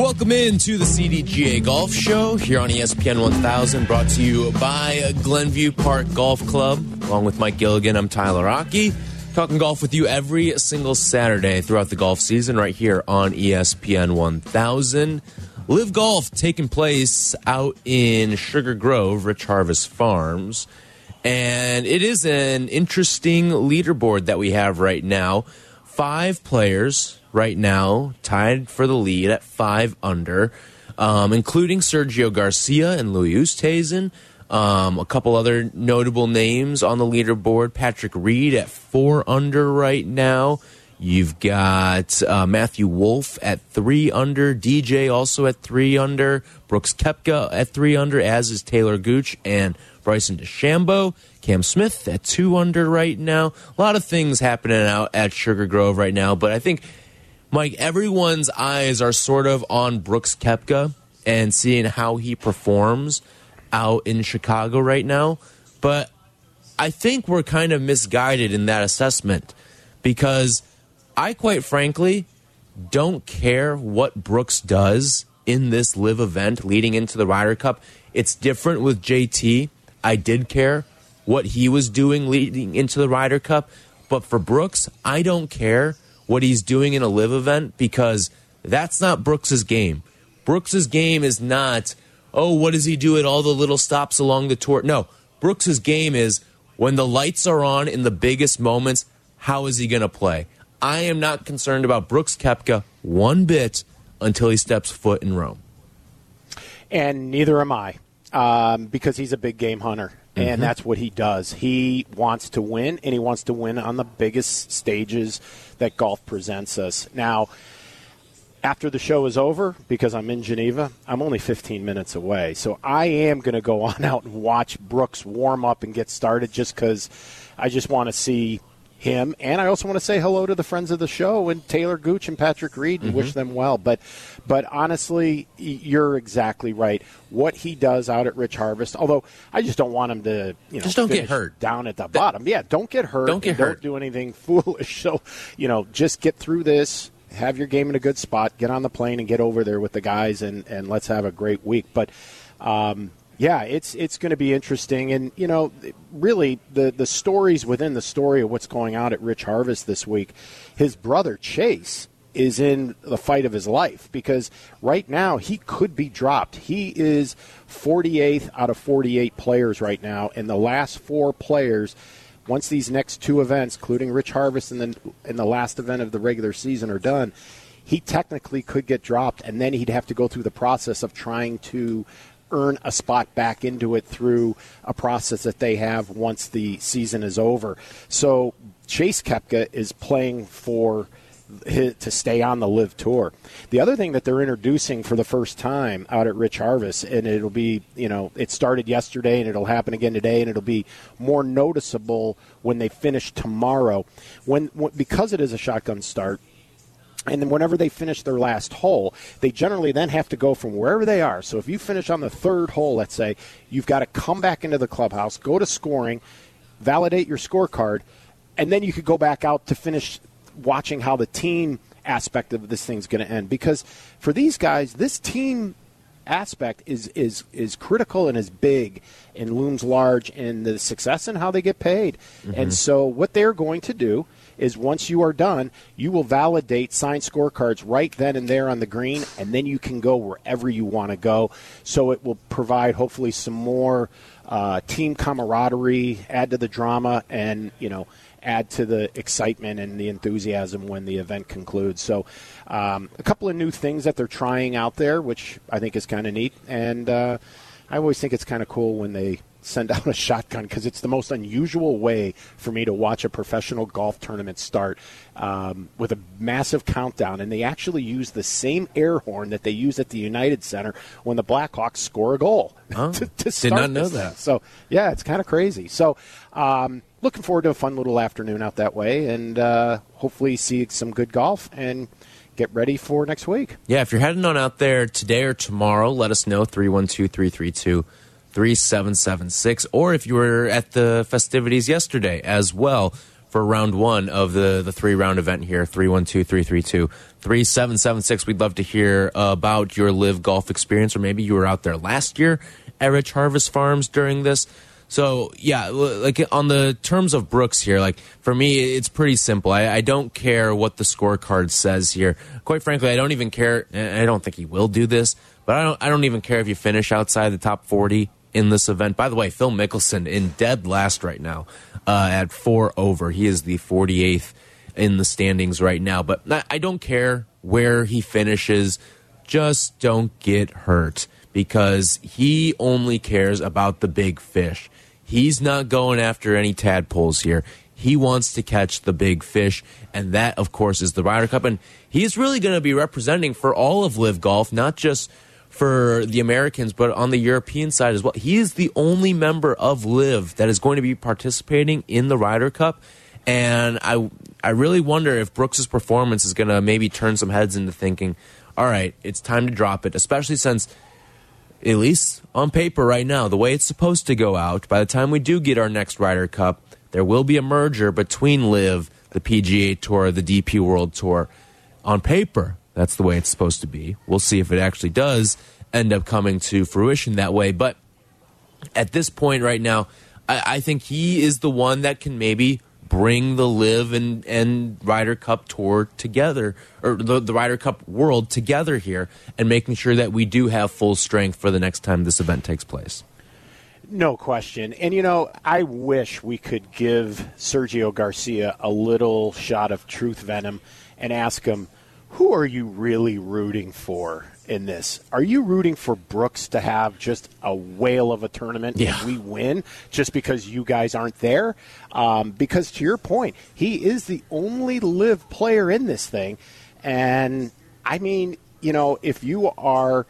Welcome in to the CDGA Golf Show here on ESPN 1000, brought to you by Glenview Park Golf Club. Along with Mike Gilligan, I'm Tyler Rocky, talking golf with you every single Saturday throughout the golf season right here on ESPN 1000. LIV Golf taking place out in Sugar Grove, Rich Harvest Farms. And it is an interesting leaderboard that we have right now. Five players right now tied for the lead at five under, um, including Sergio Garcia and Louis Oosthuizen. Um, a couple other notable names on the leaderboard. Patrick Reed at four under right now. You've got uh, Matthew Wolff at three under. DJ also at three under. Brooks Koepka at three under, as is Taylor Gooch and Bryson DeChambeau. Cam Smith at two under right now. A lot of things happening out at Sugar Grove right now, but I think Mike, everyone's eyes are sort of on Brooks Koepka and seeing how he performs out in Chicago right now. But I think we're kind of misguided in that assessment because I quite frankly don't care what Brooks does in this LIV event leading into the Ryder Cup. It's different with JT. I did care what he was doing leading into the Ryder Cup, but for Brooks, I don't care what he's doing in a LIV event because that's not Brooks's game. Brooks's game is not, oh, what does he do at all the little stops along the tour? No, Brooks's game is when the lights are on in the biggest moments, how is he going to play? I am not concerned about Brooks Koepka one bit until he steps foot in Rome. And neither am I, um, because he's a big game hunter. And Mm-hmm. that's what he does. He wants to win, and he wants to win on the biggest stages that golf presents us. Now, after the show is over, because I'm in Geneva, I'm only 15 minutes away. So I am going to go on out and watch Brooks warm up and get started just because I just want to see him. And I also want to say hello to the friends of the show and Taylor Gooch and Patrick Reed and wish them well. But, but honestly, you're exactly right. What he does out at Rich Harvest, although I just don't want him to, you know, Just don't get hurt. down at the bottom. Yeah, don't get hurt. Don't get hurt. Don't do anything foolish. So, you know, just get through this. Have your game in a good spot. Get on the plane and get over there with the guys, and, and let's have a great week. But um, yeah, it's it's going to be interesting, and you know, really the the stories within the story of what's going on at Rich Harvest this week. His brother Chase is in the fight of his life because right now he could be dropped. He is 48th out of 48 players right now, and the last four players once these next two events, including Rich Harvest and then and the last event of the regular season, are done, he technically could get dropped, and then he'd have to go through the process of trying to earn a spot back into it through a process that they have once the season is over. So Chase Koepka is playing for to stay on the LIV tour. The other thing that they're introducing for the first time out at Rich Harvest, and it'll be, you know, it started yesterday and it'll happen again today, and it'll be more noticeable when they finish tomorrow. When, because it is a shotgun start, and then whenever they finish their last hole, they generally then have to go from wherever they are. So if you finish on the third hole, let's say, you've got to come back into the clubhouse, go to scoring, validate your scorecard, and then you could go back out to finish watching how the team aspect of this thing's going to end. Because for these guys, this team aspect is is is critical and is big and looms large in the success and how they get paid. And mm-hmm. so what they're going to do is once you are done, you will validate signed scorecards right then and there on the green, and then you can go wherever you want to go. So it will provide hopefully some more uh, team camaraderie, add to the drama, and you know add to the excitement and the enthusiasm when the event concludes. So, um, a couple of new things that they're trying out there, which I think is kind of neat. And uh, I always think it's kind of cool when they send out a shotgun because it's the most unusual way for me to watch a professional golf tournament start um, with a massive countdown. And they actually use the same air horn that they use at the United Center when the Blackhawks score a goal. Oh, to, to did not know that. thing. So, yeah, it's kind of crazy. So, um, looking forward to a fun little afternoon out that way and uh, hopefully see some good golf and get ready for next week. Yeah, if you're heading on out there today or tomorrow, let us know 312 332 3776. Or if you were at the festivities yesterday as well for round one of the, the three round event here 312 332 3776. We'd love to hear about your LIV Golf experience, or maybe you were out there last year at Rich Harvest Farms during this. So yeah, like on the terms of Brooks here, like for me, it's pretty simple. I, I don't care what the scorecard says here. Quite frankly, I don't even care. I don't think he will do this, but I don't. I don't even care if you finish outside the top forty in this event. By the way, Phil Mickelson in dead last right now uh, at four over. He is the forty eighth in the standings right now. But I- I don't care where he finishes. Just don't get hurt because he only cares about the big fish. He's not going after any tadpoles here. He wants to catch the big fish, and that, of course, is the Ryder Cup. And he's really going to be representing for all of LIV Golf, not just for the Americans, but on the European side as well. He is the only member of LIV that is going to be participating in the Ryder Cup. And I, I really wonder if Brooks's performance is going to maybe turn some heads into thinking, all right, it's time to drop it, especially since at least on paper right now, the way it's supposed to go out, by the time we do get our next Ryder Cup, there will be a merger between LIV, the PGA Tour, the DP World Tour. On paper, that's the way it's supposed to be. We'll see if it actually does end up coming to fruition that way. But at this point right now, I, I think he is the one that can maybe bring the LIV and, and Ryder Cup tour together, or the, the Ryder Cup world together here, and making sure that we do have full strength for the next time this event takes place. No question. And, you know, I wish we could give Sergio Garcia a little shot of truth venom and ask him, who are you really rooting for in this? Are you rooting for Brooks to have just a whale of a tournament Yeah. and we win just because you guys aren't there? Um, because to your point, he is the only LIV player in this thing. And, I mean, you know, if you are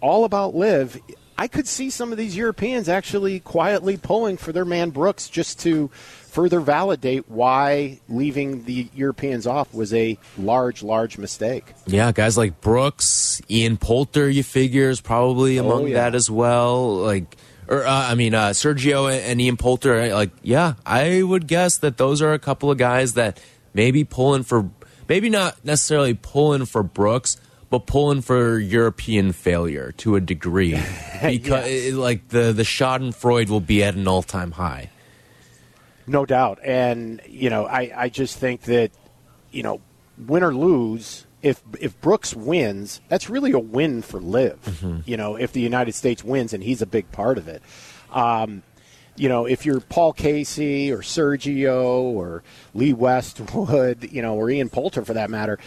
all about LIV, I could see some of these Europeans actually quietly pulling for their man Brooks just to further validate why leaving the Europeans off was a large, large mistake. Yeah, guys like Brooks, Ian Poulter, you figure is probably among yeah. that as well. Like, or uh, I mean, uh, Sergio and Ian Poulter. Like, yeah, I would guess that those are a couple of guys that maybe pulling for, maybe not necessarily pulling for Brooks, but pulling for European failure to a degree, because Yes. like the the Schadenfreude will be at an all time high. No doubt. And, you know, I, I just think that, you know, win or lose, if if Brooks wins, that's really a win for Liv. You know, if the United States wins and he's a big part of it. Um, you know, if you're Paul Casey or Sergio or Lee Westwood, you know, or Ian Poulter for that matter,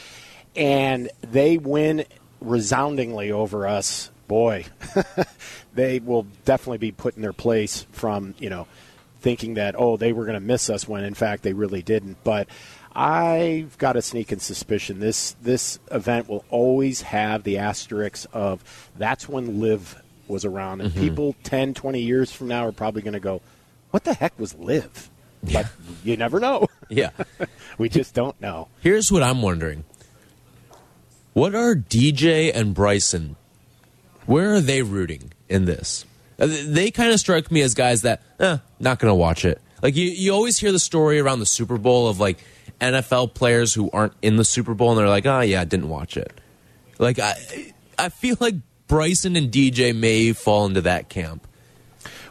and they win resoundingly over us, boy, they will definitely be put in their place from, you know, thinking that, oh, they were going to miss us when in fact they really didn't. But I've got a sneaking suspicion this this event will always have the asterisk of that's when LIV was around. And mm-hmm. people 10, 20 years from now are probably going to go, what the heck was LIV? But you never know. Yeah. we just don't know. Here's what I'm wondering. What are DJ and Bryson? Where are they rooting in this? Uh, th- They kind of strike me as guys that, eh, not going to watch it. Like you, you always hear the story around the Super Bowl of like NFL players who aren't in the Super Bowl and they're like, oh yeah, I didn't watch it. Like I, I feel like Bryson and DJ may fall into that camp.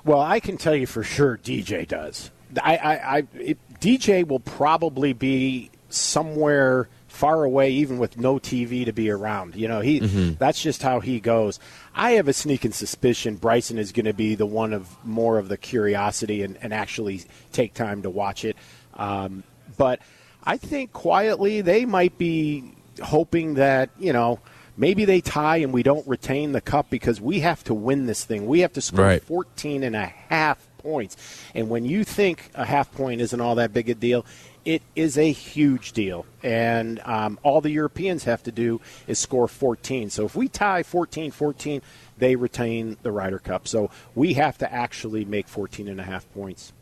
Well, I can tell you for sure DJ does. I, I, I it, DJ will probably be somewhere far away, even with no TV to be around. You know, he that's just how he goes. I have a sneaking suspicion Bryson is going to be the one of more of the curiosity and, and actually take time to watch it. Um, but I think quietly they might be hoping that you know maybe they tie and we don't retain the cup because we have to win this thing. We have to score Right. 14 and a half points. And when you think a half point isn't all that big a deal, it is a huge deal. And um, all the Europeans have to do is score 14. So if we tie 14 14, they retain the Ryder Cup. So we have to actually make 14 and a half points.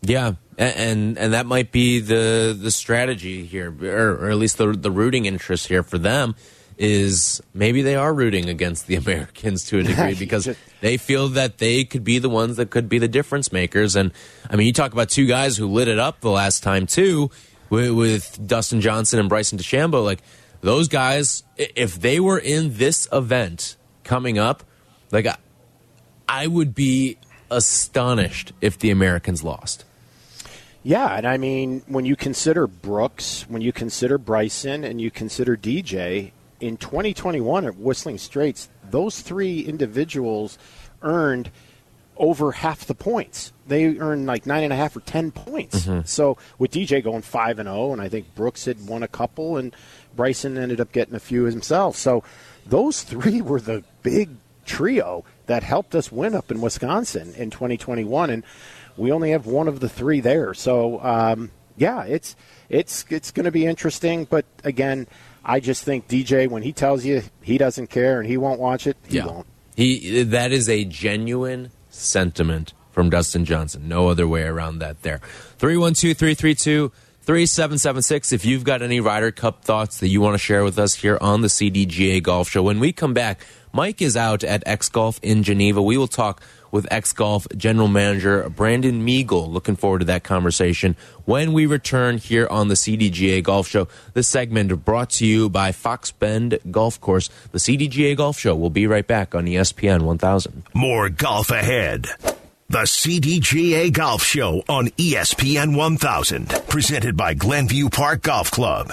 Yeah, and and that might be the the strategy here, or, or at least the the rooting interest here for them is maybe they are rooting against the Americans to a degree because they feel that they could be the ones that could be the difference makers. And I mean, you talk about two guys who lit it up the last time too, with, with Dustin Johnson and Bryson DeChambeau. Like those guys, if they were in this event coming up, like I, I would be astonished if the Americans lost. Yeah, and I mean, when you consider Brooks, when you consider Bryson, and you consider DJ, in 2021 at Whistling Straits, those three individuals earned over half the points. They earned like nine and a half or ten points. So with DJ going five and zero, and I think Brooks had won a couple, and Bryson ended up getting a few himself. So those three were the big trio that helped us win up in Wisconsin in 2021, and we only have one of the three there. So um, yeah, it's it's it's going to be interesting. But again, I just think DJ when he tells you he doesn't care and he won't watch it, he won't. He that is a genuine sentiment from Dustin Johnson. No other way around that there. 312-332-3776 if you've got any Ryder Cup thoughts that you want to share with us here on the CDGA Golf Show. When we come back, Mike is out at X Golf in Geneva. We will talk with X Golf General Manager Brandon Megal. Looking forward to that conversation when we return here on the CDGA Golf Show. This segment brought to you by Fox Bend Golf Course. The CDGA Golf Show will be right back on ESPN 1000. More golf ahead. The CDGA Golf Show on ESPN 1000, presented by Glenview Park Golf Club.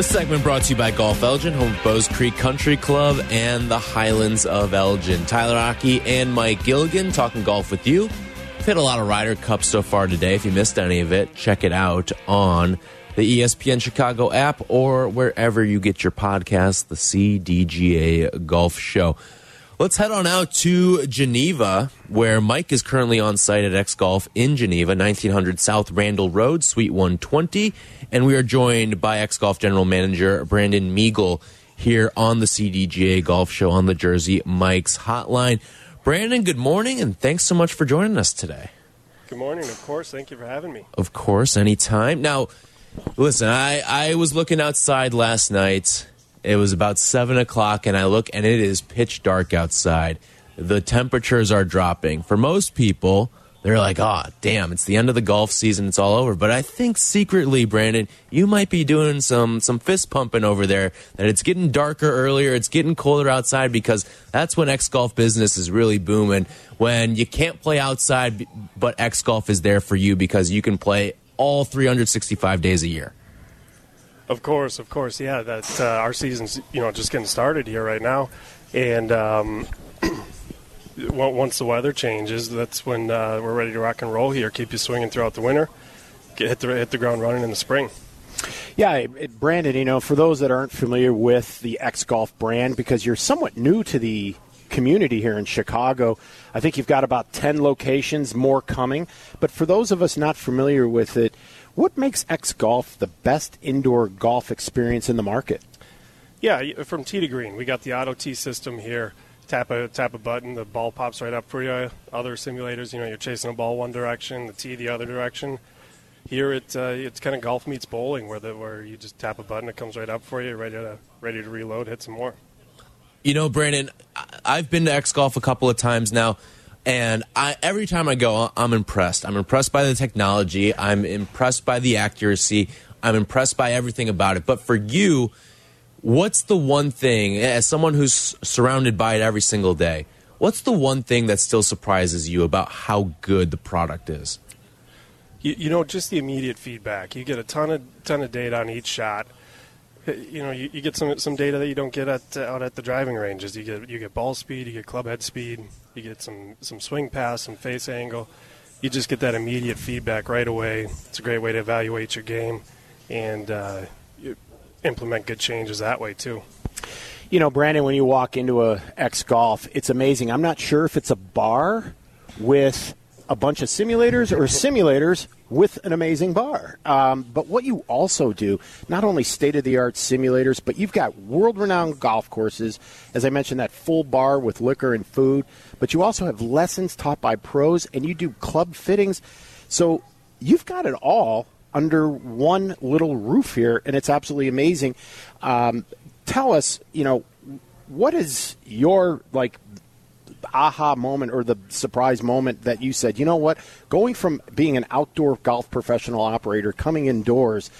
This segment brought to you by Golf Elgin, home of Bowes Creek Country Club and the Highlands of Elgin. Tyler Aki and Mike Gilligan talking golf with you. We've hit a lot of Ryder Cup so far today. If you missed any of it, check it out on the ESPN Chicago app or wherever you get your podcasts, the CDGA Golf Show. Let's head on out to Geneva, where Mike is currently on site at X Golf in Geneva, 1900 South Randall Road, Suite 120. And we are joined by X Golf General Manager Brandon Megal here on the CDGA Golf Show on the Jersey Mike's Hotline. Brandon, good morning, and thanks so much for joining us today. Good morning, of course. Thank you for having me. Of course, anytime. Now, listen, I, I was looking outside last night. It was about seven o'clock, and I look, and it is pitch dark outside. The temperatures are dropping. For most people, they're like, oh, damn, it's the end of the golf season. It's all over. But I think secretly, Brandon, you might be doing some, some fist pumping over there that it's getting darker earlier. It's getting colder outside because that's when X Golf business is really booming. When you can't play outside, but X Golf is there for you because you can play all 365 days a year. Of course, of course. Yeah, that uh, our season's you know just getting started here right now, and um, once the weather changes, that's when uh, we're ready to rock and roll here. Keep you swinging throughout the winter, get hit the hit the ground running in the spring. Yeah, it, it- Brandon, you know, for those that aren't familiar with the X Golf brand, because you're somewhat new to the community here in Chicago, I think you've got about 10 locations, more coming. But for those of us not familiar with it, what makes X Golf the best indoor golf experience in the market? Yeah, from tee to green, we got the auto tee system here. Tap a tap a button, the ball pops right up for you. Other simulators, you know, you're chasing a ball one direction, the tee the other direction. Here, it uh, it's kind of golf meets bowling, where the where you just tap a button, it comes right up for you, ready to ready to reload, hit some more. You know, Brandon, I've been to X Golf a couple of times now, and I every time I go, I'm impressed. I'm impressed by the technology. I'm impressed by the accuracy. I'm impressed by everything about it. But for you, what's the one thing, as someone who's surrounded by it every single day, What's the one thing that still surprises you about how good the product is? You, you know, just the immediate feedback. You get a ton of ton of data on each shot. You know, you, you get some some data that you don't get at uh, out at the driving ranges. You get you get ball speed, you get club head speed, you get some some swing path, some face angle. You just get that immediate feedback right away. It's a great way to evaluate your game, and uh, implement good changes that way too. You know, Brandon, when you walk into a X Golf, it's amazing. I'm not sure if it's a bar with a bunch of simulators or simulators with an amazing bar. Um, but what you also do, not only state of the art simulators, but you've got world renowned golf courses. As I mentioned, that full bar with liquor and food. But you also have lessons taught by pros, and you do club fittings. So you've got it all under one little roof here, and it's absolutely amazing. Um, tell us, you know, what is your like aha moment or the surprise moment that you said, you know what, going from being an outdoor golf professional operator coming indoors,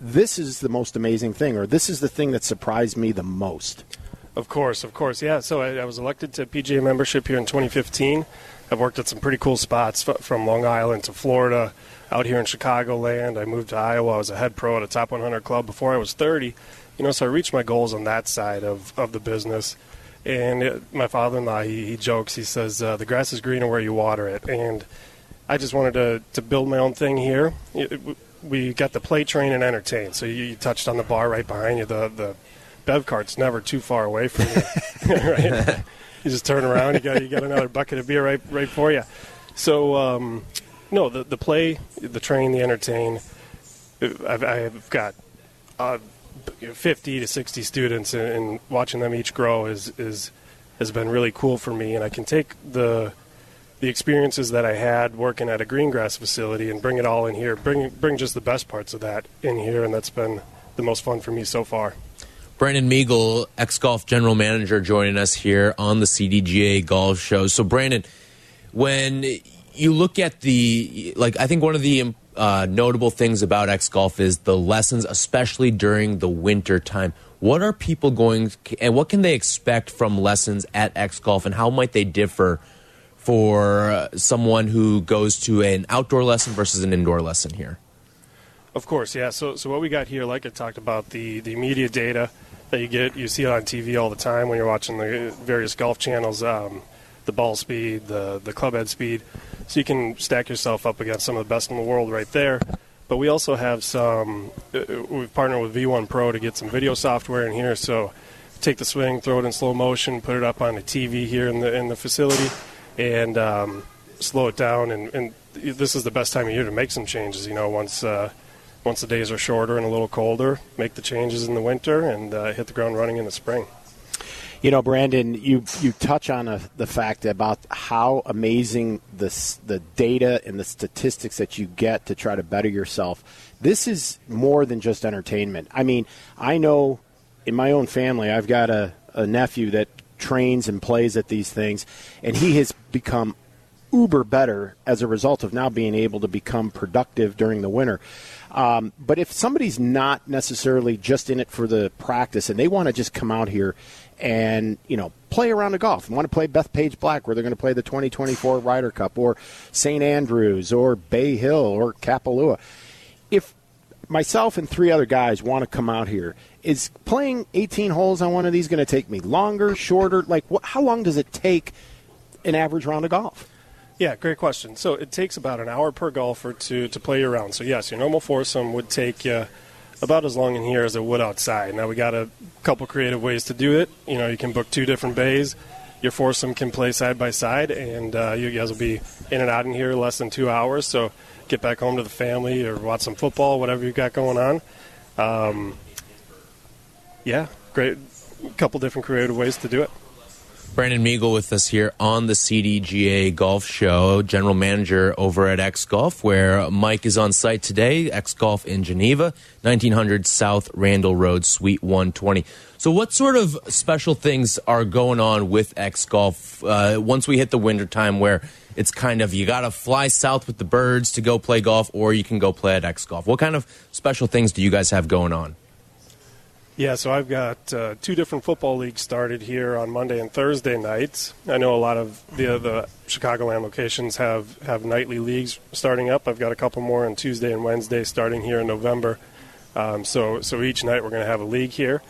this is the most amazing thing, or this is the thing that surprised me the most? Of course, of course, yeah. So I, I was elected to PGA membership here in 2015. I've worked at some pretty cool spots from Long Island to Florida, out here in Chicagoland. I moved to Iowa. I was a head pro at a top 100 club before I was 30. You know, so I reached my goals on that side of, of the business. And it, my father-in-law, he, he jokes. He says, uh, "The grass is greener where you water it." And I just wanted to to build my own thing here. It, we got the play, train, and entertain. So you, you, touched on the bar right behind you. The the bev cart's never too far away from you, right? you just turn around, you got you got another bucket of beer right right for you. So um, no, the the play, the train, the entertain. I've, I've got. Uh, 50 to 60 students and, and, watching them each grow is is has been really cool for me. And I can take the the experiences that I had working at a green grass facility and bring it all in here bring bring just the best parts of that in here. And that's been the most fun for me so far. Brandon Megal, X Golf General Manager, joining us here on the CDGA Golf Show. So, Brandon, when you look at the, like, I think one of the uh, notable things about X Golf is the lessons, especially during the winter time. What are people going and what can they expect from lessons at X Golf, and how might they differ for someone who goes to an outdoor lesson versus an indoor lesson here? Of course, yeah. So, so what we got here, like I talked about, the the media data that you get, you see it on TV all the time when you're watching the various golf channels. Um, the ball speed, the the club head speed so you can stack yourself up against some of the best in the world right there. But we also have some. Uh, we've partnered with V1 Pro to get some video software in here. So take the swing, throw it in slow motion, put it up on a TV here in the in the facility, and um, slow it down. And, and, this is the best time of year to make some changes. You know, once uh, once the days are shorter and a little colder, make the changes in the winter and uh, hit the ground running in the spring. You know, Brandon, you you touch on a, the fact about how amazing the the data and the statistics that you get to try to better yourself. This is more than just entertainment. I mean, I know in my own family, I've got a, a nephew that trains and plays at these things, and he has become uber better as a result of now being able to become productive during the winter. Um, but if somebody's not necessarily just in it for the practice and they want to just come out here and you know play around the golf. Want to play Bethpage Black, where they're going to play the 2024 Ryder Cup, or St Andrews, or Bay Hill, or Kapalua. If myself and three other guys want to come out here, is playing 18 holes on one of these going to take me longer, shorter? Like, how long does it take an average round of golf? Yeah, great question. So it takes about an hour per golfer to, to play your round. So yes, your normal foursome would take you. Uh, about as long in here as it would outside. Now we got a couple creative ways to do it. You know, you can book two different bays. Your foursome can play side by side, and uh, you guys will be in and out in here less than two hours. So get back home to the family or watch some football, whatever you've got going on. Um, yeah, great. Couple different creative ways to do it. Brandon Megal with us here on the CDGA Golf Show, general manager over at X Golf, where Mike is on site today. X Golf in Geneva, 1900 South Randall Road, Suite 120. So, what sort of special things are going on with X Golf uh, once we hit the winter time where it's kind of you got to fly south with the birds to go play golf, or you can go play at X Golf? What kind of special things do you guys have going on? Yeah, so I've got uh, two different football leagues started here on Monday and Thursday nights. I know a lot of the the Chicagoland locations have have nightly leagues starting up. I've got a couple more on Tuesday and Wednesday starting here in November. Um, so so each night we're going to have a league here,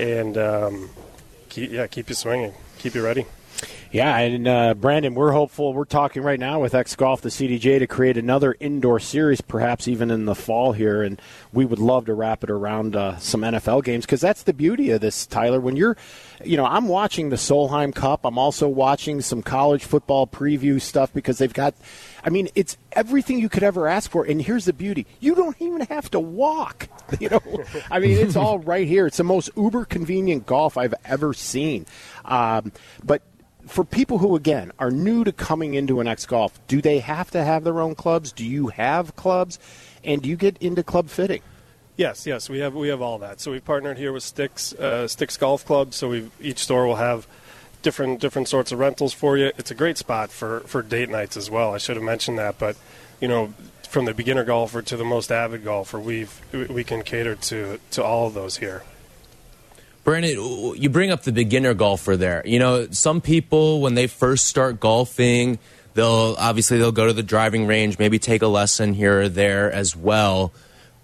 and um, keep, yeah, keep you swinging, keep you ready. Yeah, and uh, Brandon, we're hopeful. We're talking right now with X Golf, the CDJ, to create another indoor series, perhaps even in the fall here. And we would love to wrap it around uh, some NFL games because that's the beauty of this, Tyler. When you're, you know, I'm watching the Solheim Cup. I'm also watching some college football preview stuff because they've got, I mean, it's everything you could ever ask for. And here's the beauty: you don't even have to walk. You know, I mean, it's all right here. It's the most uber convenient golf I've ever seen. Um, but for people who again are new to coming into an X Golf, do they have to have their own clubs? Do you have clubs, and do you get into club fitting? Yes, yes, we have we have all that. So we've partnered here with Sticks uh, Sticks Golf Club. So we each store will have different different sorts of rentals for you. It's a great spot for for date nights as well. I should have mentioned that, but you know, from the beginner golfer to the most avid golfer, we've we can cater to to all of those here. Brandon, you bring up the beginner golfer there. You know, some people when they first start golfing, they'll obviously they'll go to the driving range, maybe take a lesson here or there as well.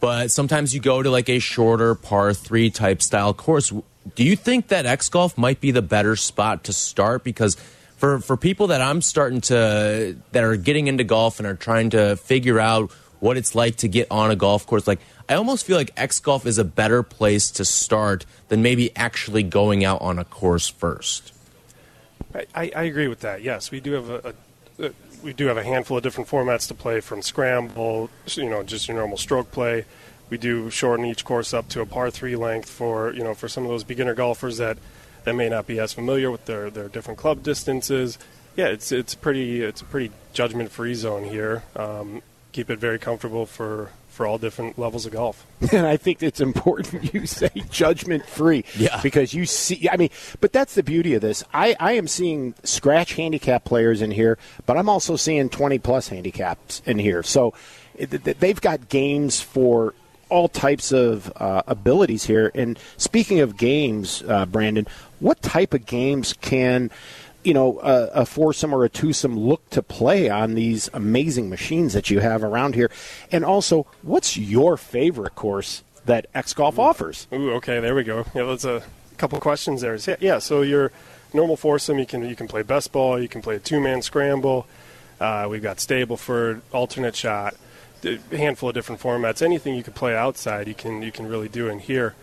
But sometimes you go to like a shorter par three type style course. Do you think that X Golf might be the better spot to start? Because for for people that I'm starting to that are getting into golf and are trying to figure out what it's like to get on a golf course, like I almost feel like X Golf is a better place to start than maybe actually going out on a course first. I, I agree with that. Yes, we do have a, a, a, we do have a handful of different formats to play from scramble, you know, just your normal stroke play. We do shorten each course up to a par three length for you know for some of those beginner golfers that that may not be as familiar with their, their different club distances. Yeah, it's it's pretty it's a pretty judgment free zone here. Um, keep it very comfortable for for all different levels of golf. And I think it's important you say judgment free. Yeah. Because you see, I mean, but that's the beauty of this. I, I am seeing scratch handicap players in here, but I'm also seeing 20 plus handicaps in here. So they've got games for all types of uh, abilities here. And speaking of games, uh, Brandon, what type of games can you know, a, a, foursome or a twosome look to play on these amazing machines that you have around here? And also, what's your favorite course that X Golf offers? Ooh, okay, there we go. Yeah, that's a couple questions there. Yeah, yeah, so your normal foursome, you can you can play best ball, you can play a two man scramble. Uh, we've got Stableford, alternate shot, a handful of different formats. Anything you can play outside, you can you can really do in here.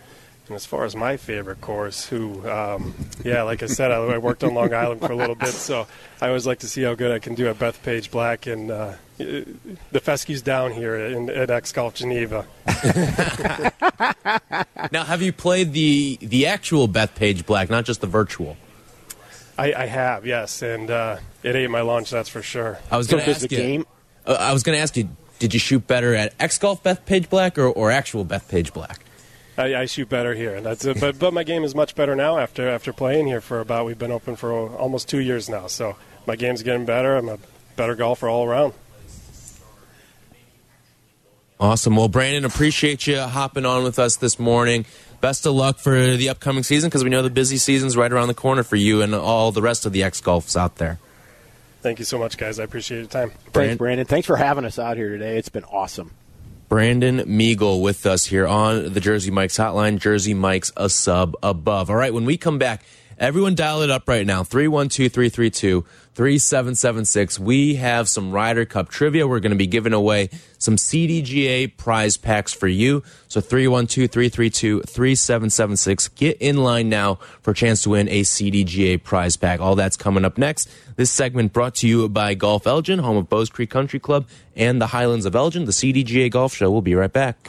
And as far as my favorite course, who, um, yeah, like I said, I, I, worked on Long Island for a little bit, so I always like to see how good I can do at Bethpage Black and uh, the fescue's down here in, at X Golf Geneva. now, have you played the the actual Bethpage Black, not just the virtual? I, I have, yes, and uh, it ate my lunch, that's for sure. I was going to ask you. Game? Uh, I was going to ask you, did you shoot better at X Golf Bethpage Black or, or actual Bethpage Black? I, I, shoot better here, and that's it. But but my game is much better now after after playing here for about we've been open for almost two years now. So my game's getting better. I'm a better golfer all around. Awesome. Well, Brandon, appreciate you hopping on with us this morning. Best of luck for the upcoming season because we know the busy season's right around the corner for you and all the rest of the X Golfs out there. Thank you so much, guys. I appreciate your time. Thanks, Brandon. Thanks for having us out here today. It's been awesome. Brandon Megal with us here on the Jersey Mike's hotline. Jersey Mike's a sub above. All right, when we come back, everyone dial it up right now 312 332 3776. We have some Ryder Cup trivia. We're going to be giving away some CDGA prize packs for you. So 312 332 3776. Get in line now for a chance to win a CDGA prize pack. All that's coming up next. This segment brought to you by Golf Elgin, home of Bowes Creek Country Club and the Highlands of Elgin. The CDGA Golf Show. We'll be right back.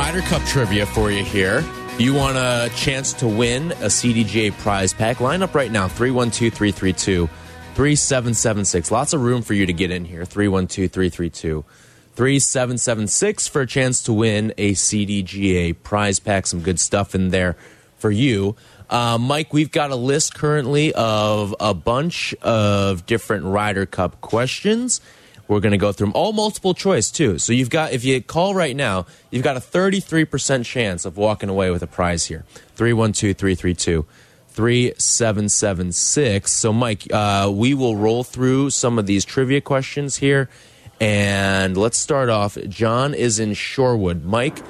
Ryder Cup trivia for you here. You want a chance to win a CDGA prize pack? Line up right now 312 332 3776. Lots of room for you to get in here. 312 332 3776 for a chance to win a CDGA prize pack. Some good stuff in there for you. Uh, Mike, we've got a list currently of a bunch of different Ryder Cup questions. We're going to go through them all multiple choice too. So you've got if you call right now, you've got a 33% chance of walking away with a prize here. 312-332 3776. So Mike, uh, we will roll through some of these trivia questions here and let's start off. John is in Shorewood. Mike,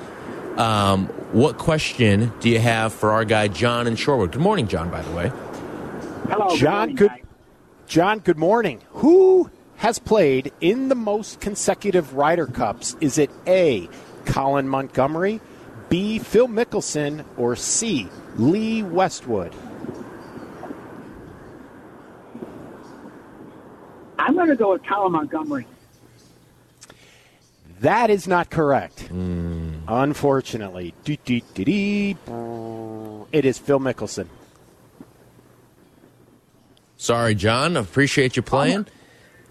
um, what question do you have for our guy John in Shorewood? Good morning, John. By the way, Hello, John, good. good. John, good morning. Who has played in the most consecutive Ryder Cups? Is it A. Colin Montgomerie, B. Phil Mickelson, or C. Lee Westwood? I'm going to go with Colin Montgomerie. That is not correct. Unfortunately. Dee, dee, dee, dee. It is Phil Mickelson. sorry, John. Appreciate you playing.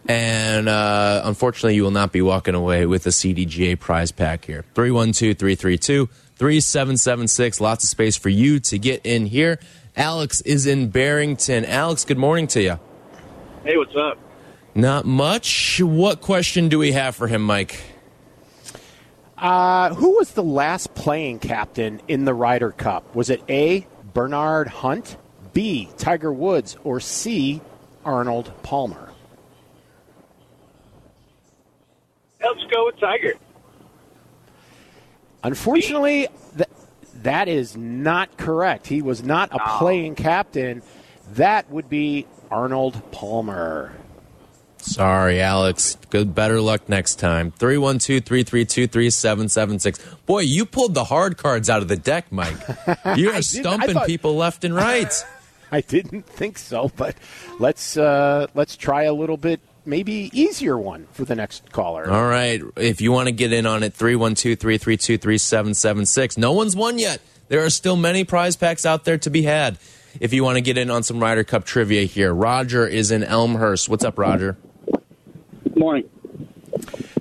And uh, unfortunately, you will not be walking away with a CDGA prize pack here. 312 332 3776. Lots of space for you to get in here. Alex is in Barrington. Alex, good morning to you. Hey, what's up? Not much. What question do we have for him, Mike? Uh, who was the last playing captain in the Ryder Cup? Was it A. Bernard Hunt, B. Tiger Woods, or C. Arnold Palmer? Let's go with Tiger. Unfortunately, th- that is not correct. He was not a playing captain. That would be Arnold Palmer. Sorry, Alex. Good, better luck next time. 312 332 3776. Boy, you pulled the hard cards out of the deck, Mike. You are stumping thought- people left and right. I didn't think so, but let's uh, let's try a little bit, maybe easier one for the next caller. All right. If you want to get in on it, 312 332 3776. No one's won yet. There are still many prize packs out there to be had. If you want to get in on some Ryder Cup trivia here, Roger is in Elmhurst. What's up, Roger? Morning.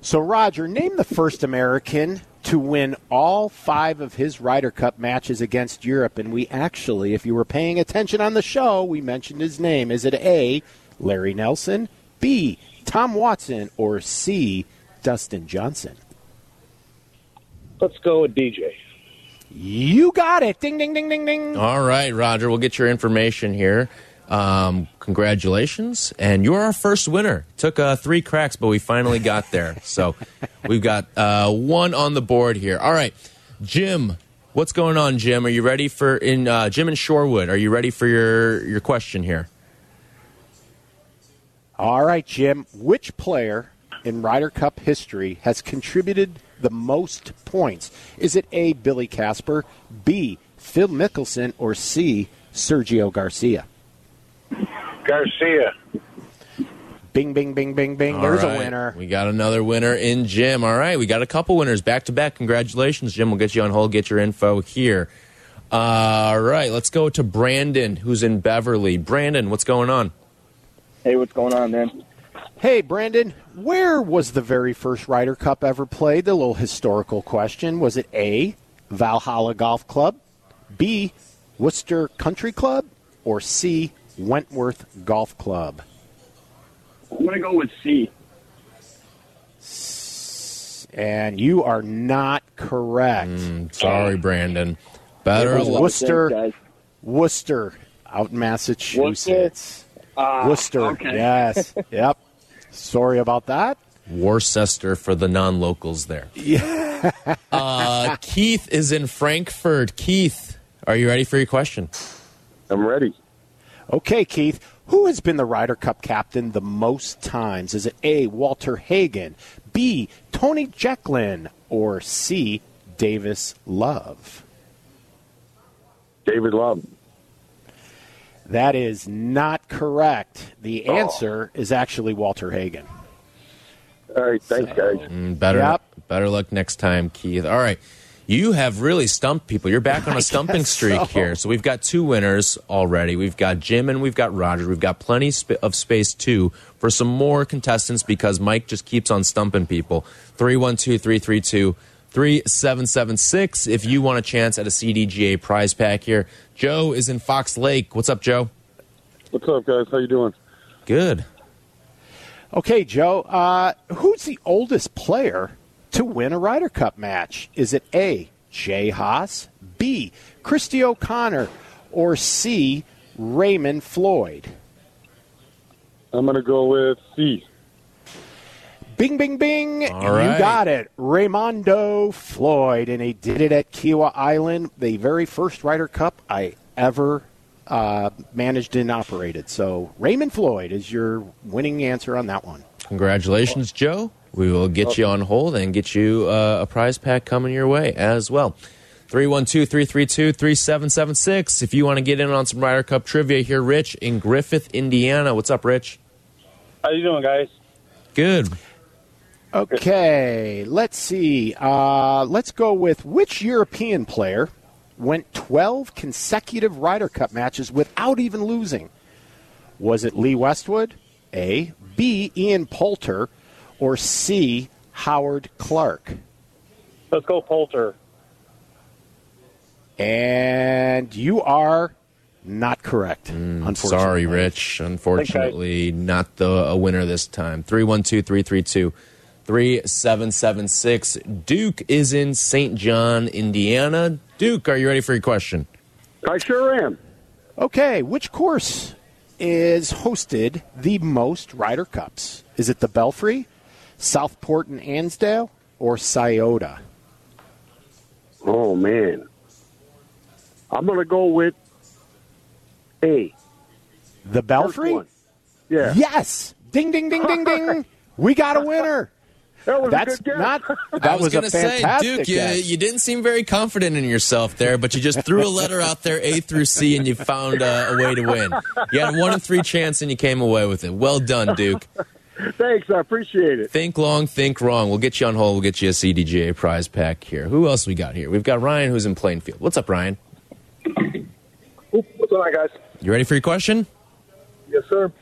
So, Roger, name the first American to win all five of his Ryder Cup matches against Europe. And we actually, if you were paying attention on the show, we mentioned his name. Is it A, Larry Nelson, B, Tom Watson, or C, Dustin Johnson? Let's go with DJ. You got it. Ding, ding, ding, ding, ding. All right, Roger. We'll get your information here. Um, congratulations. And you're our first winner. Took uh, three cracks, but we finally got there. So we've got uh, one on the board here. All right, Jim. What's going on, Jim? Are you ready for in uh, Jim and Shorewood? Are you ready for your your question here? All right, Jim. Which player in Ryder Cup history has contributed the most points? Is it A, Billy Casper, B, Phil Mickelson, or C, Sergio Garcia? Garcia. Bing, bing, bing, bing, bing. All There's right. a winner. We got another winner in Jim. All right, we got a couple winners back to back. Congratulations, Jim. We'll get you on hold, get your info here. Uh, all right, let's go to Brandon, who's in Beverly. Brandon, what's going on? Hey, what's going on, man? Hey, Brandon, where was the very first Ryder Cup ever played? The little historical question. Was it A, Valhalla Golf Club, B, Worcester Country Club, or C, Wentworth Golf Club? I'm going to go with C. And you are not correct. Mm, Sorry, Brandon. Better luck. Worcester, Worcester, out in Massachusetts. Ah, Worcester, okay. yes, yep. Sorry about that. Worcester for the non-locals there. Yeah. uh, Keith is in Frankfort. Keith, are you ready for your question? I'm ready. Okay, Keith, who has been the Ryder Cup captain the most times? Is it A, Walter Hagen, B, Tony Jacklin, or C, Davis Love? David Love. That is not correct. The answer is actually Walter Hagen. All right, thanks, guys. Mm, Better, Yep. better luck next time, Keith. All right, You have really stumped people. You're back on a stumping streak so. here. So we've got two winners already. We've got Jim and we've got Roger. We've got plenty of space too for some more contestants because Mike just keeps on stumping people. 312 332 3776 if you want a chance at a CDGA prize pack here. Joe is in Fox Lake. What's up, Joe? What's up, guys? How you doing? Good. Okay, Joe. Uh, who's the oldest player to win a Ryder Cup match? Is it A. Jay Haas, B. Christy O'Connor, or C. Raymond Floyd? I'm gonna go with C. Bing, bing, bing. All right. You got it. Raymondo Floyd. And he did it at Kiawah Island, the very first Ryder Cup I ever uh, managed and operated. So Raymond Floyd is your winning answer on that one. Congratulations, Joe. We will get you on hold and get you uh, a prize pack coming your way as well. 312 332 3776. If you want to get in on some Ryder Cup trivia here, Rich in Griffith, Indiana. What's up, Rich? How you doing, guys? Good. Okay, let's see. Uh, let's go with which European player went 12 consecutive Ryder Cup matches without even losing? Was it Lee Westwood, A, B, Ian Poulter, or C, Howard Clark? Let's go Poulter. And you are not correct. unfortunately. Sorry, Rich. Unfortunately, not the a winner this time. 312 332 3776. Duke is in St. John, Indiana. Duke, are you ready for your question? I sure am. Okay, which course is hosted the most Ryder Cups? Is it the Belfry, Southport and Ainsdale, or Scioto? Oh man, I'm gonna go with A. The Belfry? Yeah, Yes! Ding, ding, ding, ding, ding. We got a winner. That was That's a good guess. not. That I was, was, gonna say, Duke, you, you didn't seem very confident in yourself there, but you just threw a letter out there, A through C, and you found uh, a way to win. You had a one in three chance, and you came away with it. Well done, Duke. Thanks, I appreciate it. Think long, think wrong. We'll get you on hold. We'll get you a CDGA prize pack here. Who else we got here? We've got Ryan, who's in Plainfield. What's up, Ryan? What's on, guys? You ready for your question? Yes, sir.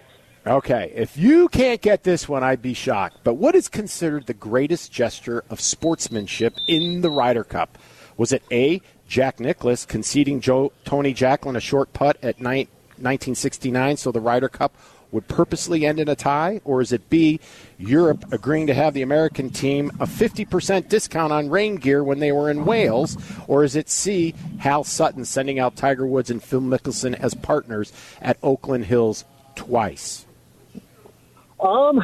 Okay, if you can't get this one, I'd be shocked. But what is considered the greatest gesture of sportsmanship in the Ryder Cup? Was it A. Jack Nicklaus conceding Joe, Tony Jacklin a short putt at night, 1969 so the Ryder Cup would purposely end in a tie? Or is it B. Europe agreeing to have the American team a 50% discount on rain gear when they were in Wales? Or is it C. Hal Sutton sending out Tiger Woods and Phil Mickelson as partners at Oakland Hills twice? Um,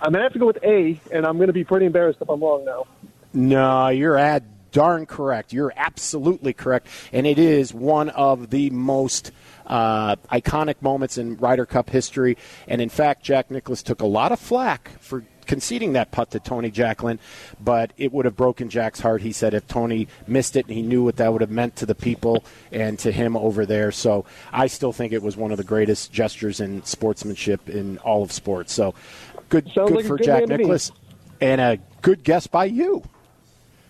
I'm gonna have to go with A, and I'm gonna be pretty embarrassed if I'm wrong now. No, you're at darn correct. You're absolutely correct, and it is one of the most uh, iconic moments in Ryder Cup history. And in fact, Jack Nicklaus took a lot of flack for conceding that putt to Tony Jacklin, but it would have broken Jack's heart. He said if Tony missed it, and he knew what that would have meant to the people and to him over there. So I still think it was one of the greatest gestures in sportsmanship in all of sports. So good, Sounds good like for good Jack man to me. Nicklaus, and a good guess by you.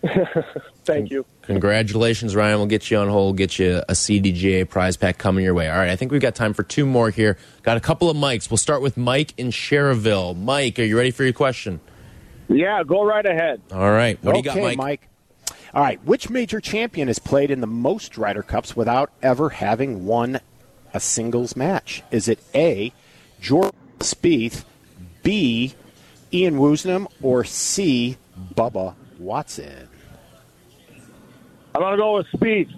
Thank you. Congratulations, Ryan. We'll get you on hold, get you a CDGA prize pack coming your way. All right, I think we've got time for two more here. Got a couple of mics. We'll start with Mike in Cherville. Mike, are you ready for your question? Yeah, go right ahead. All right. What do you okay, got, Mike? All right. Which major champion has played in the most Ryder Cups without ever having won a singles match? Is it A. Jordan Spieth, B. Ian Woosnam, or C. Bubba Watson? I'm gonna go with Spieth.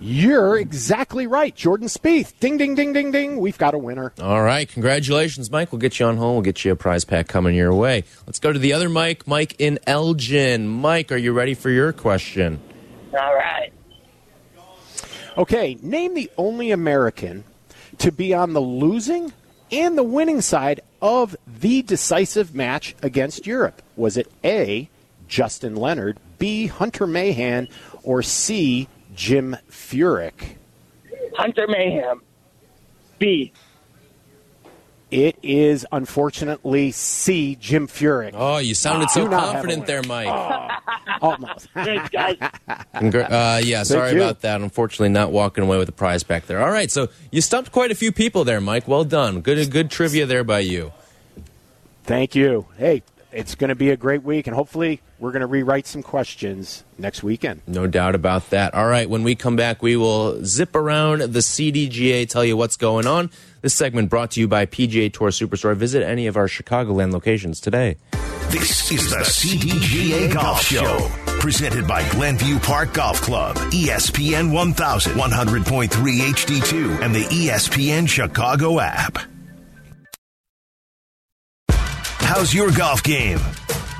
You're exactly right, Jordan Spieth. Ding, ding, ding, ding, ding. We've got a winner. All right. Congratulations, Mike. We'll get you on home. We'll get you a prize pack coming your way. Let's go to the other Mike, Mike in Elgin. Mike, are you ready for your question? All right. Okay, name the only American to be on the losing and the winning side of the decisive match against Europe. Was it A, Justin Leonard, B, Hunter Mahan, or C, Jim Furyk? Hunter Mahan. B. It is unfortunately C. Jim Furyk. Oh, you sounded so Do not have a confident there, winner. Mike. Almost. Thanks, guys. Uh, yeah, sorry you. about that. Unfortunately, not walking away with a prize back there. All right, so you stumped quite a few people there, Mike. Well done. Good, good trivia there by you. Thank you. Hey, it's going to be a great week, and hopefully, we're going to rewrite some questions next weekend. No doubt about that. All right, when we come back, we will zip around the CDGA, tell you what's going on. This segment brought to you by PGA Tour Superstore. Visit any of our Chicagoland locations today. This is the CDGA Golf Show. Presented by Glenview Park Golf Club, ESPN 1000, 100.3 HD2, and the E ESPN Chicago app. How's your golf game?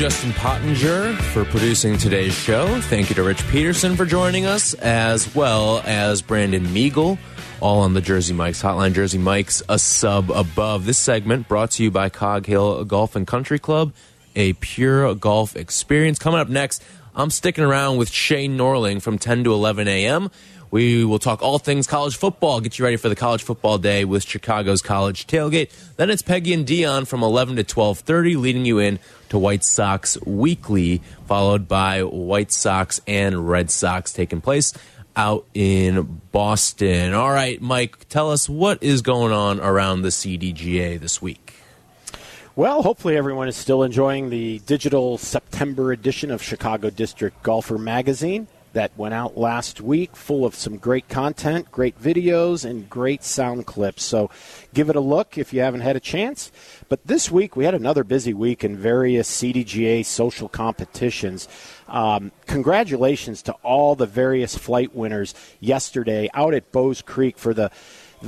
Justin Pottinger for producing today's show. Thank you to Rich Peterson for joining us, as well as Brandon Megal, all on the Jersey Mike's hotline. Jersey Mike's a sub above. This segment brought to you by Cog Hill Golf and Country Club, a pure golf experience. Coming up next, I'm sticking around with Shane Norling from 10 to 11 a.m. We will talk all things college football, get you ready for the college football day with Chicago's College Tailgate. Then it's Peggy and Dion from 11 to 12:30 leading you in to White Sox Weekly, followed by White Sox and Red Sox taking place out in Boston. All right, Mike, tell us what is going on around the CDGA this week. Well, hopefully everyone is still enjoying the digital September edition of Chicago District Golfer Magazine that went out last week, full of some great content, great videos, and great sound clips. So give it a look if you haven't had a chance. But this week we had another busy week in various CDGA social competitions. Um, congratulations to all the various flight winners yesterday out at Bowes Creek for the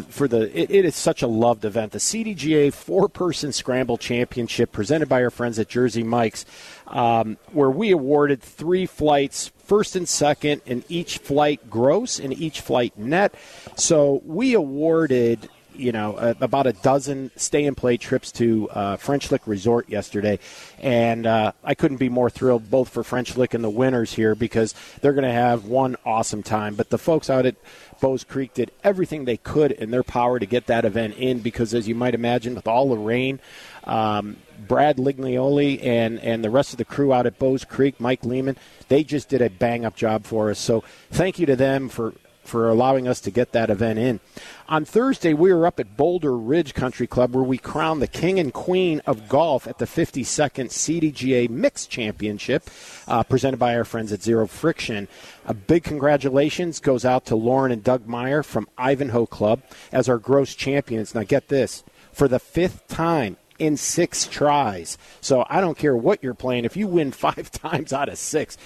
for the it, it is such a loved event. The cdga four person scramble championship presented by our friends at jersey mike's um, where we awarded three flights first and second in each flight gross and each flight net. So we awarded you know, uh, about a dozen stay and play trips to uh, French Lick Resort yesterday. And uh, I couldn't be more thrilled both for French Lick and the winners here because they're going to have one awesome time. But the folks out at Bowes Creek did everything they could in their power to get that event in because, as you might imagine, with all the rain, um, Brad Liglioli and, and the rest of the crew out at Bowes Creek, Mike Lehman, they just did a bang up job for us. So thank you to them for for allowing us to get that event in. On Thursday, we were up at Boulder Ridge Country Club where we crowned the king and queen of golf at the 52nd CDGA Mixed Championship uh, presented by our friends at Zero Friction. A big congratulations goes out to Lauren and Doug Meyer from Ivanhoe Club as our gross champions. Now, get this for the fifth time in six tries. So I don't care what you're playing. If you win five times out of six,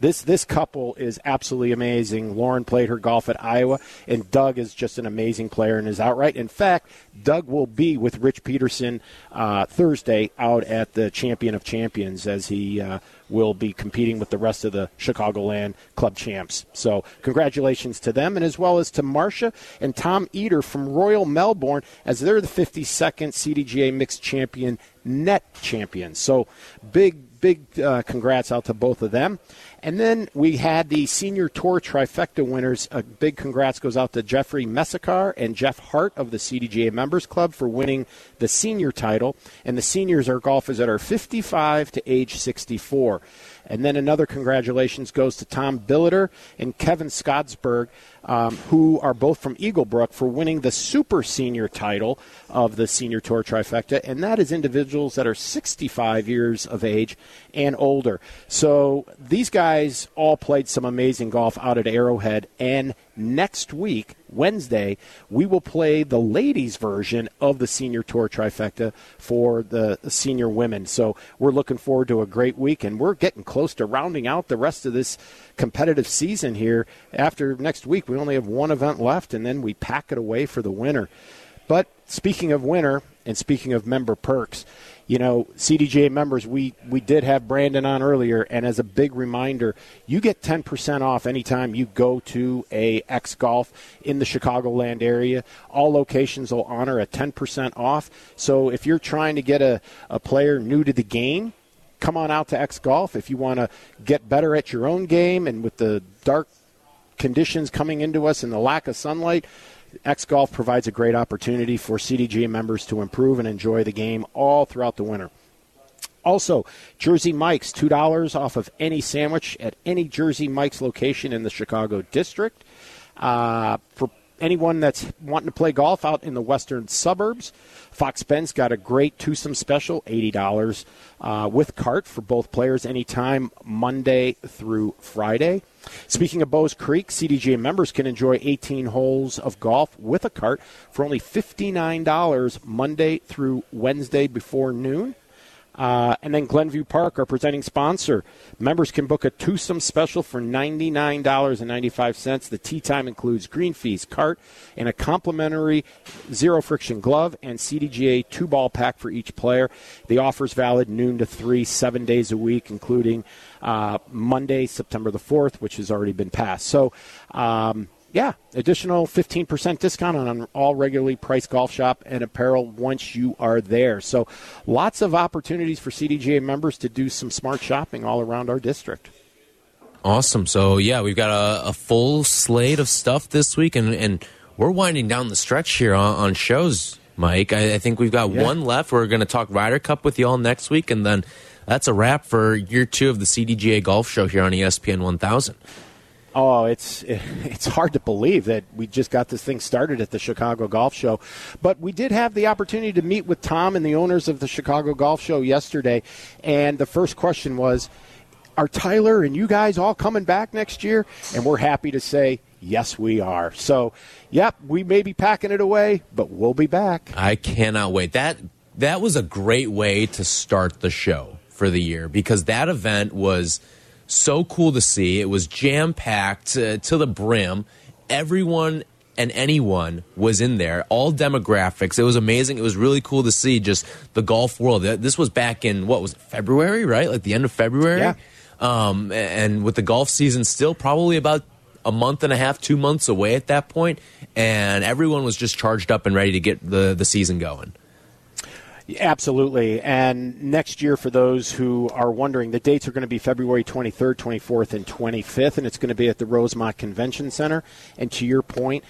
this this couple is absolutely amazing. Lauren played her golf at Iowa, and Doug is just an amazing player and is outright. In fact, Doug will be with Rich Peterson uh, Thursday out at the Champion of Champions as he uh, will be competing with the rest of the Chicagoland Club champs. So congratulations to them, and as well as to Marcia and Tom Eater from Royal Melbourne as they're the 52nd CDGA Mixed Champion net champions. So big, big uh, congrats out to both of them. And then we had the senior tour trifecta winners. A big congrats goes out to Jeffrey Messakar and Jeff Hart of the CDGA Members Club for winning the senior title. And the seniors are golfers that are 55 to age 64. And then another congratulations goes to Tom Billiter and Kevin Scottsberg, um, who are both from Eaglebrook, for winning the super senior title of the Senior Tour Trifecta. And that is individuals that are 65 years of age and older. So these guys all played some amazing golf out at Arrowhead. And next week, Wednesday, we will play the ladies' version of the Senior Tour Trifecta for the senior women. So we're looking forward to a great week, and we're getting close to rounding out the rest of this competitive season here. After next week, we only have one event left, and then we pack it away for the winter. But speaking of winter and speaking of member perks, you know, CDGA members, we, we did have Brandon on earlier, and as a big reminder, you get 10% off anytime you go to a X Golf in the Chicagoland area. All locations will honor a 10% off. So if you're trying to get a, a player new to the game, come on out to X Golf. If you want to get better at your own game and with the dark conditions coming into us and the lack of sunlight, X Golf provides a great opportunity for CDG members to improve and enjoy the game all throughout the winter. Also, Jersey Mike's, $2 off of any sandwich at any Jersey Mike's location in the Chicago district. Uh, for anyone that's wanting to play golf out in the western suburbs, Fox Bend's got a great twosome special, $80 uh, with cart for both players anytime, Monday through Friday. Speaking of Bowes Creek, CDGA members can enjoy 18 holes of golf with a cart for only $59 Monday through Wednesday before noon. Uh, and then Glenview Park, our presenting sponsor. Members can book a twosome special for $99.95. The tee time includes green fees, cart, and a complimentary zero friction glove and CDGA two ball pack for each player. The offer is valid noon to 3, seven days a week, including uh, Monday, September the 4th, which has already been passed. So, um, yeah, additional 15% discount on all regularly priced golf shop and apparel once you are there. So lots of opportunities for CDGA members to do some smart shopping all around our district. Awesome. So, yeah, we've got a, a full slate of stuff this week, and, and we're winding down the stretch here on, on shows, Mike. I, I, think we've got yeah. one left. We're going to talk Ryder Cup with you all next week, and then that's a wrap for year two of the CDGA Golf Show here on ESPN 1000. Oh, it's it's hard to believe that we just got this thing started at the Chicago Golf Show, but we did have the opportunity to meet with Tom and the owners of the Chicago Golf Show yesterday, and the first question was, "Are Tyler and you guys all coming back next year?" And we're happy to say Yes, we are. So, yep, we may be packing it away, but we'll be back. I cannot wait. That that was a great way to start the show for the year because that event was so cool to see. It was jam packed uh, to the brim. Everyone and anyone was in there, all demographics. It was amazing. It was really cool to see just the golf world. This was back in what was it, February, right? Like the end of February. Yeah. Um, and with the golf season still probably about a month and a half, two months away at that point, and everyone was just charged up and ready to get the the season going. Absolutely. And next year, for those who are wondering, the dates are going to be February 23rd, 24th, and 25th, and it's going to be at the Rosemont Convention Center. And to your point,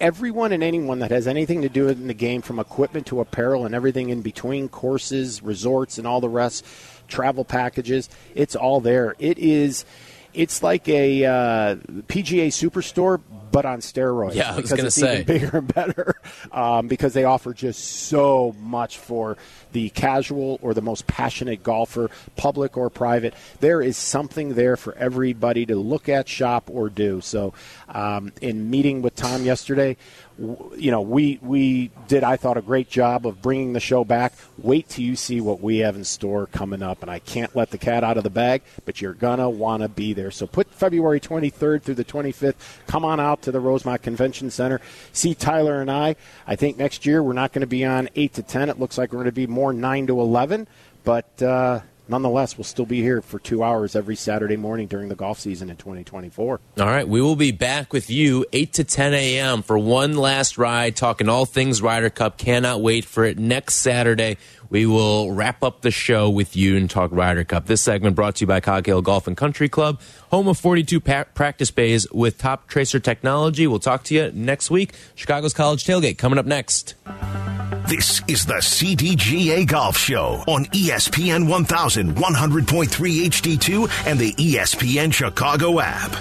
everyone and anyone that has anything to do in the game, from equipment to apparel and everything in between, courses, resorts, and all the rest, travel packages, it's all there. It is it's like a uh, PGA Superstore, but on steroids. Yeah, I was because it's say. even bigger and better um, because they offer just so much for the casual or the most passionate golfer, public or private. There is something there for everybody to look at, shop, or do. So, um, in meeting with Tom yesterday, you know, we we did I thought a great job of bringing the show back. Wait till you see what we have in store coming up, and I can't let the cat out of the bag. But you're gonna want to be there. So put February 23rd through the 25th. Come on out to the Rosemont Convention Center. See Tyler and I. I think next year we're not going to be on eight to ten. It looks like we're going to be more nine to eleven. But uh, nonetheless, we'll still be here for two hours every Saturday morning during the golf season in 2024. All right, we will be back with you 8 to 10 a.m. for one last ride, talking all things Ryder Cup. Cannot wait for it next Saturday. We will wrap up the show with you and talk Ryder Cup. This segment brought to you by Cog Hill Golf and Country Club, home of 42 pa- practice bays with top tracer technology. We'll talk to you next week. Chicago's College Tailgate coming up next. This is the CDGA Golf Show on ESPN 1100.3 HD2 and the ESPN Chicago app.